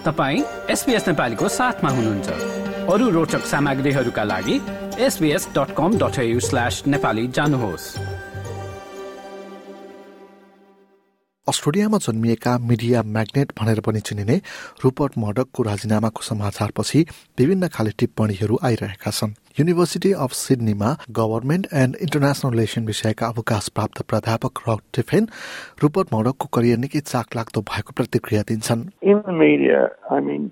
तपाईँ एसपिएस नेपालीको साथमा हुनुहुन्छ। अरू रोचक सामग्रीहरूका लागि SBS dot com dot slash Nepali जानुहोस्। अस्ट्रेलियामा जन्मिएका मिडिया म्याग्नेट भनेर पनि चिनिने रूपर्ट मडकको राजीनामाको समाचारपछि विभिन्न खाले टिप्पणीहरू आइरहेका छन्। युनिभर्सिटी अफ सिडनीमा गभर्मेन्ट एन्ड इन्टरनेसनल रिलेसन विषयका अवकाश प्राप्त प्राध्यापक रक टिफेन रूपर्ट मडकको करियर निकै चाक लाग्दो भएको प्रतिक्रिया दिन्छन् In the media, I mean,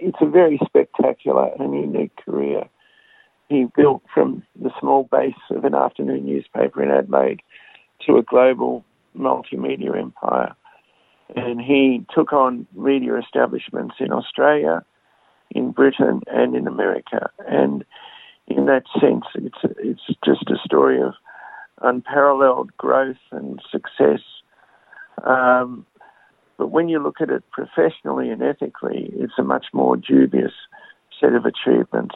it's a very spectacular and unique career. He built from the small base of an afternoon newspaper in Adelaide to a global multimedia empire. And he took on media establishments in Australia, in Britain, and in America. And in that sense, it's it's just a story of unparalleled growth and success. Um, but when you look at it professionally and ethically, it's a much more dubious set of achievements.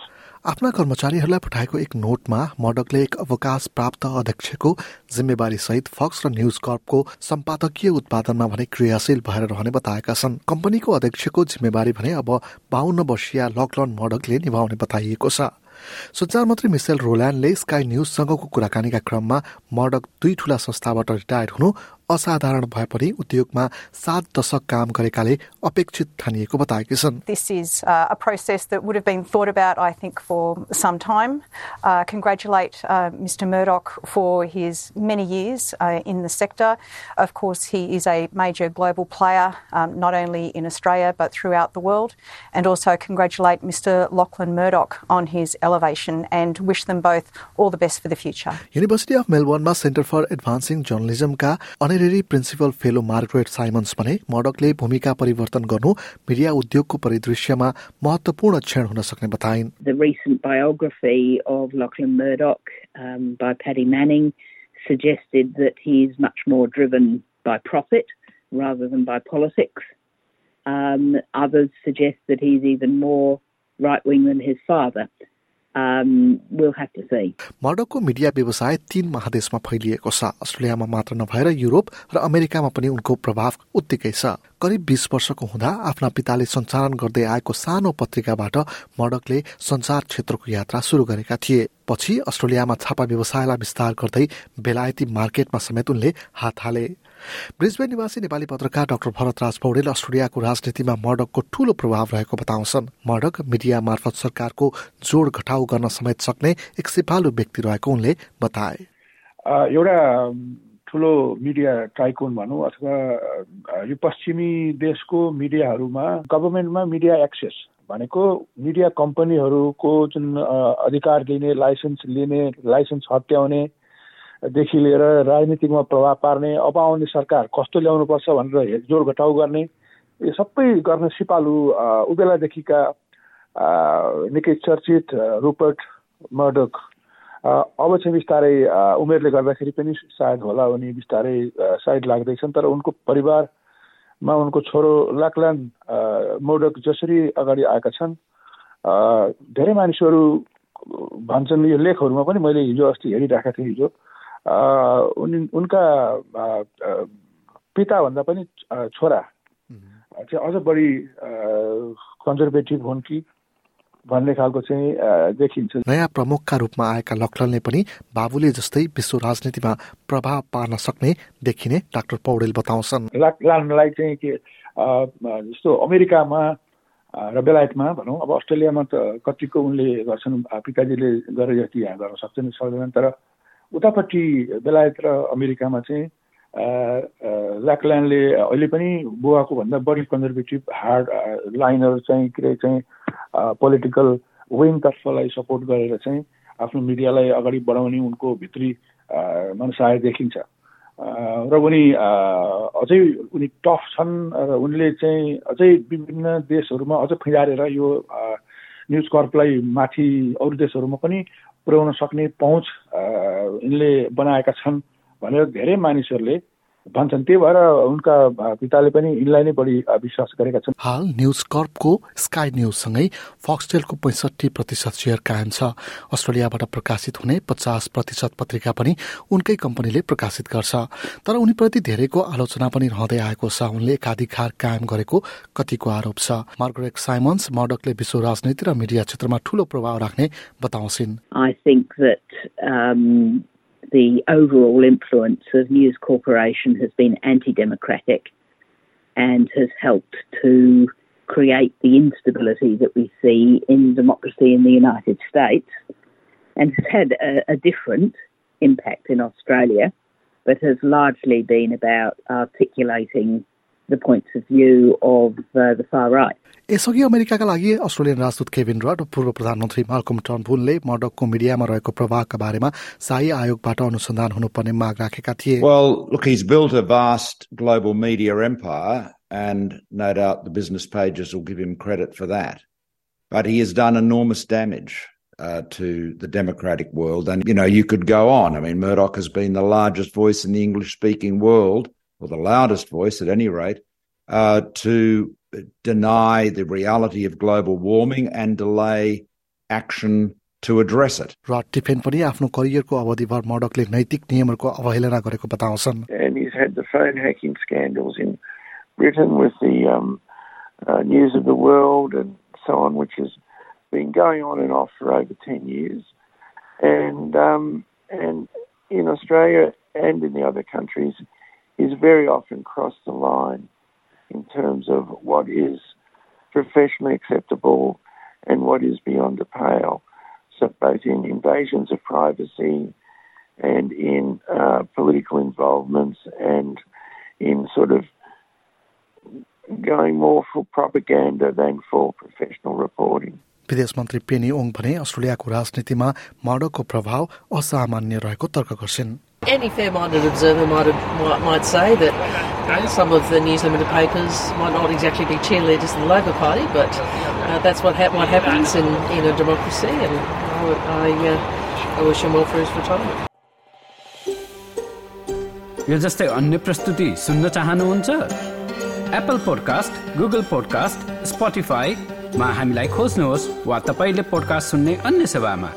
आफ्ना कर्मचारीहरूलाई पठाएको एक नोटमा मडकले एक अवकाश प्राप्त अध्यक्षको जिम्मेवारी सहित फक्स र न्युज कर्पको सम्पादकीय उत्पादनमा भने क्रियाशील भएर रहने बताएका छन् कम्पनीको अध्यक्षको जिम्मेवारी भने अब बाहन्न वर्षीय लकलन मडकले निभाउने बताइएको छ सञ्चार मन्त्री मिसेल रोल्यान्डले स्काई न्युजसँगको कुराकानीका क्रममा मडक दुई ठूला संस्थाबाट रिटायर हुनु असाधारण भए पनि उद्योगमा सात दशक काम गरेकाले अपेक्षित ठानिएको बताएकी छन् This is uh, a process that would have been thought about, I think, for some time. Uh, congratulate uh, Mr. Murdoch for his many years uh, in the sector. Of course, he is a major global player, um, not only in Australia but throughout the world. And also congratulate Mr. Lachlan Murdoch on his elevation and wish them both all the best for the future. University of मेलबर्नमा centre for advancing जर्नलिजमका Honorary principal fellow Margaret Simons भने मडकले भूमिका परिवर्तन गर्नु media उद्योगको परिदृश्यमा महत्वपूर्ण क्षण हुन सक्ने बताइन् the recent biography of Lachlan Murdoch um, by Paddy Manning suggested that he is much more driven by profit rather than by politics. Um, others suggest that he's even more right wing than his father. Um, see. मडकको media व्यवसाय तीन महादेशमा फैलिएको छ। अस्ट्रेलियामा मात्र नभएर Europe र अमेरिकामा पनि उनको प्रभाव उत्तिकै छ। करिब बीस वर्षको हुँदा आफ्ना पिताले सञ्चालन गर्दै आएको सानो पत्रिकाबाट मडकले संचार क्षेत्रको यात्रा सुरु गरेका थिए। पछि अस्ट्रेलियामा छापा व्यवसायलाई विस्तार गर्दै बेलायती मार्केटमा समेत उनले हात हाले। ब्रिजबेन निवासी नेपाली पत्रकार डाक्टर भरतराज पौडेल अस्ट्रेलियाको राजनीतिमा मडकको ठूलो प्रभाव रहेको बताउँछन्। मडक मिडिया मार्फत सरकारको जोड घटाउ गर्न समेत सक्ने एक सिपालु व्यक्ति रहेको उनले बताए। एउटा ठुलो मिडिया टाइकुन भनौँ अथवा यो पश्चिमी देशको मिडियाहरूमा गभर्मेन्टमा मिडिया एक्सेस भनेको मिडिया कम्पनीहरूको जुन अधिकार दिने लाइसेन्स लिने लाइसेन्स हत्याउने देखि लिएर राजनीतिकमा प्रभाव पार्ने अब आउने सरकार कस्तो ल्याउनुपर्छ भनेर हेरजोड घटाउ गर्ने यो सबै गर्न सिपालु उबेलादेखिका निकै चर्चित रुपर्ट मर्डक अब चाहिँ बिस्तारै उमेरले गर्दाखेरि पनि सायद होला उनी बिस्तारै साइड लाग्दैछन् तर उनको परिवारमा उनको छोरो लाकलान अ, मोडक जसरी अगाडि आएका छन् धेरै मानिसहरू भन्छन् यो लेखहरूमा पनि मैले हिजो अस्ति हेरिरहेका थिएँ हिजो। उनी उनका पिताभन्दा पनि छोरा। चाहिँ अझ बढी कन्जर्भेटिभ हुन् कि भन्ने खालको चाहिँ देखिन्छ। नयाँ प्रमुखका रूपमा आएका लक्लनले पनि बाबुले जस्तै विश्व राजनीतिमा प्रभाव पार्न सक्ने देखिने डाक्टर पौडेल बताउँछन्। लानलाई चाहिँ के जस्तो अमेरिकामा र बेलायतमा भनौँ अब अस्ट्रेलियामा त कतिको उनले गर्छन् पिताजीले गरे जति यहाँ गर्न सक्छन् सक्दैनन् तर उतापट्टि बेलायत र अमेरिकामा चाहिँ ल्याकल्यान्डले अहिले पनि बुवाको भन्दा बढी कन्जर्भेटिभ हार्ड अ, लाइनर चाहिँ के अरे चाहिँ पोलिटिकल विङतर्फलाई सपोर्ट गरेर चाहिँ आफ्नो मिडियालाई अगाडि बढाउने उनको भित्री मनसाय देखिन्छ। र उनी अझै उनी टफ छन् र उनले चाहिँ अझै विभिन्न देशहरूमा अझ फिजारेर यो न्युज कर्पलाई माथि अरू देशहरूमा पनि पुर्याउन सक्ने पहुँच यिनले बनाएका छन् भनेर धेरै मानिसहरूले भन्छन्। त्यही भएर उनका पिताले पनि यिनलाई नै बढी विश्वास गरेका छन्। हाल न्युज कर्पको स्काई न्युजसँगै फक्सटेलको पैँसठी प्रतिशत सेयर कायम छ। अस्ट्रेलियाबाट प्रकाशित हुने पचास प्रतिशत पत्रिका पनि उनकै कम्पनीले प्रकाशित गर्छ। तर उनीप्रति धेरैको आलोचना पनि रहँदै आएको छ। उनले एकाधिकार कायम गरेको कतिको आरोप छ। मार्गरेट साइमन्स मडकले विश्व राजनीति र मिडिया क्षेत्रमा ठूलो प्रभाव राख्ने बताउँछिन्। The overall influence of News Corporation has been anti democratic and has helped to create the instability that we see in democracy in the United States and has had a, a different impact in Australia, but has largely been about articulating the points of view of uh, the far right. यसअघि अमेरिकाका लागि Australian राजदूत Kevin rod पूर्व प्रधानमन्त्री Malcolm टर्नबुलले मडकको मिडियामा रहेको प्रभावका बारेमा शाही आयोगबाट अनुसन्धान हुनुपर्ने माग राखेका थिए Well, look, he's built a vast global media empire and no doubt the business pages will give him credit for that. But he has done enormous damage uh, to the democratic world. And, you know, you could go on. I mean, Murdoch has been the largest voice in the English speaking world, or the loudest voice at any rate, uh, to deny the reality of global warming and delay action to address it. Rod Tiffen पनि आफ्नो करियरको अवधिभर मडकले नैतिक नियमहरूको अवहेलना गरेको बताउँछन्. And he's had the phone hacking scandals in Britain with the um, uh, News of the World and so on, which has been going on and off for over 10 years. And, um, and in Australia and in the other countries, he's very often crossed the line in terms of what is professionally acceptable and what is beyond the pale. So, both in invasions of privacy and in uh, political involvements and in sort of going more for propaganda than for professional reporting. विदेश मन्त्री Penny Wong भने अस्ट्रेलियाको राजनीतिमा माडोको प्रभाव असामान्य रहेको तर्क गर्छिन् Any fair-minded observer might, might, might say that you know, some of the News Limited papers might not exactly be cheerleaders of the Labor Party, but uh, that's what, ha- what happens in, in a democracy, and I, I, uh, I wish him well for his retirement. यो जस्तै अन्य प्रस्तुति सुन्न चाहनुहुन्छ Apple podcast Google podcast स्पोटिफाईमा हामीलाई खोज्नुहोस् वा तपाईँले पोडकास्ट सुन्ने अन्य सेवामा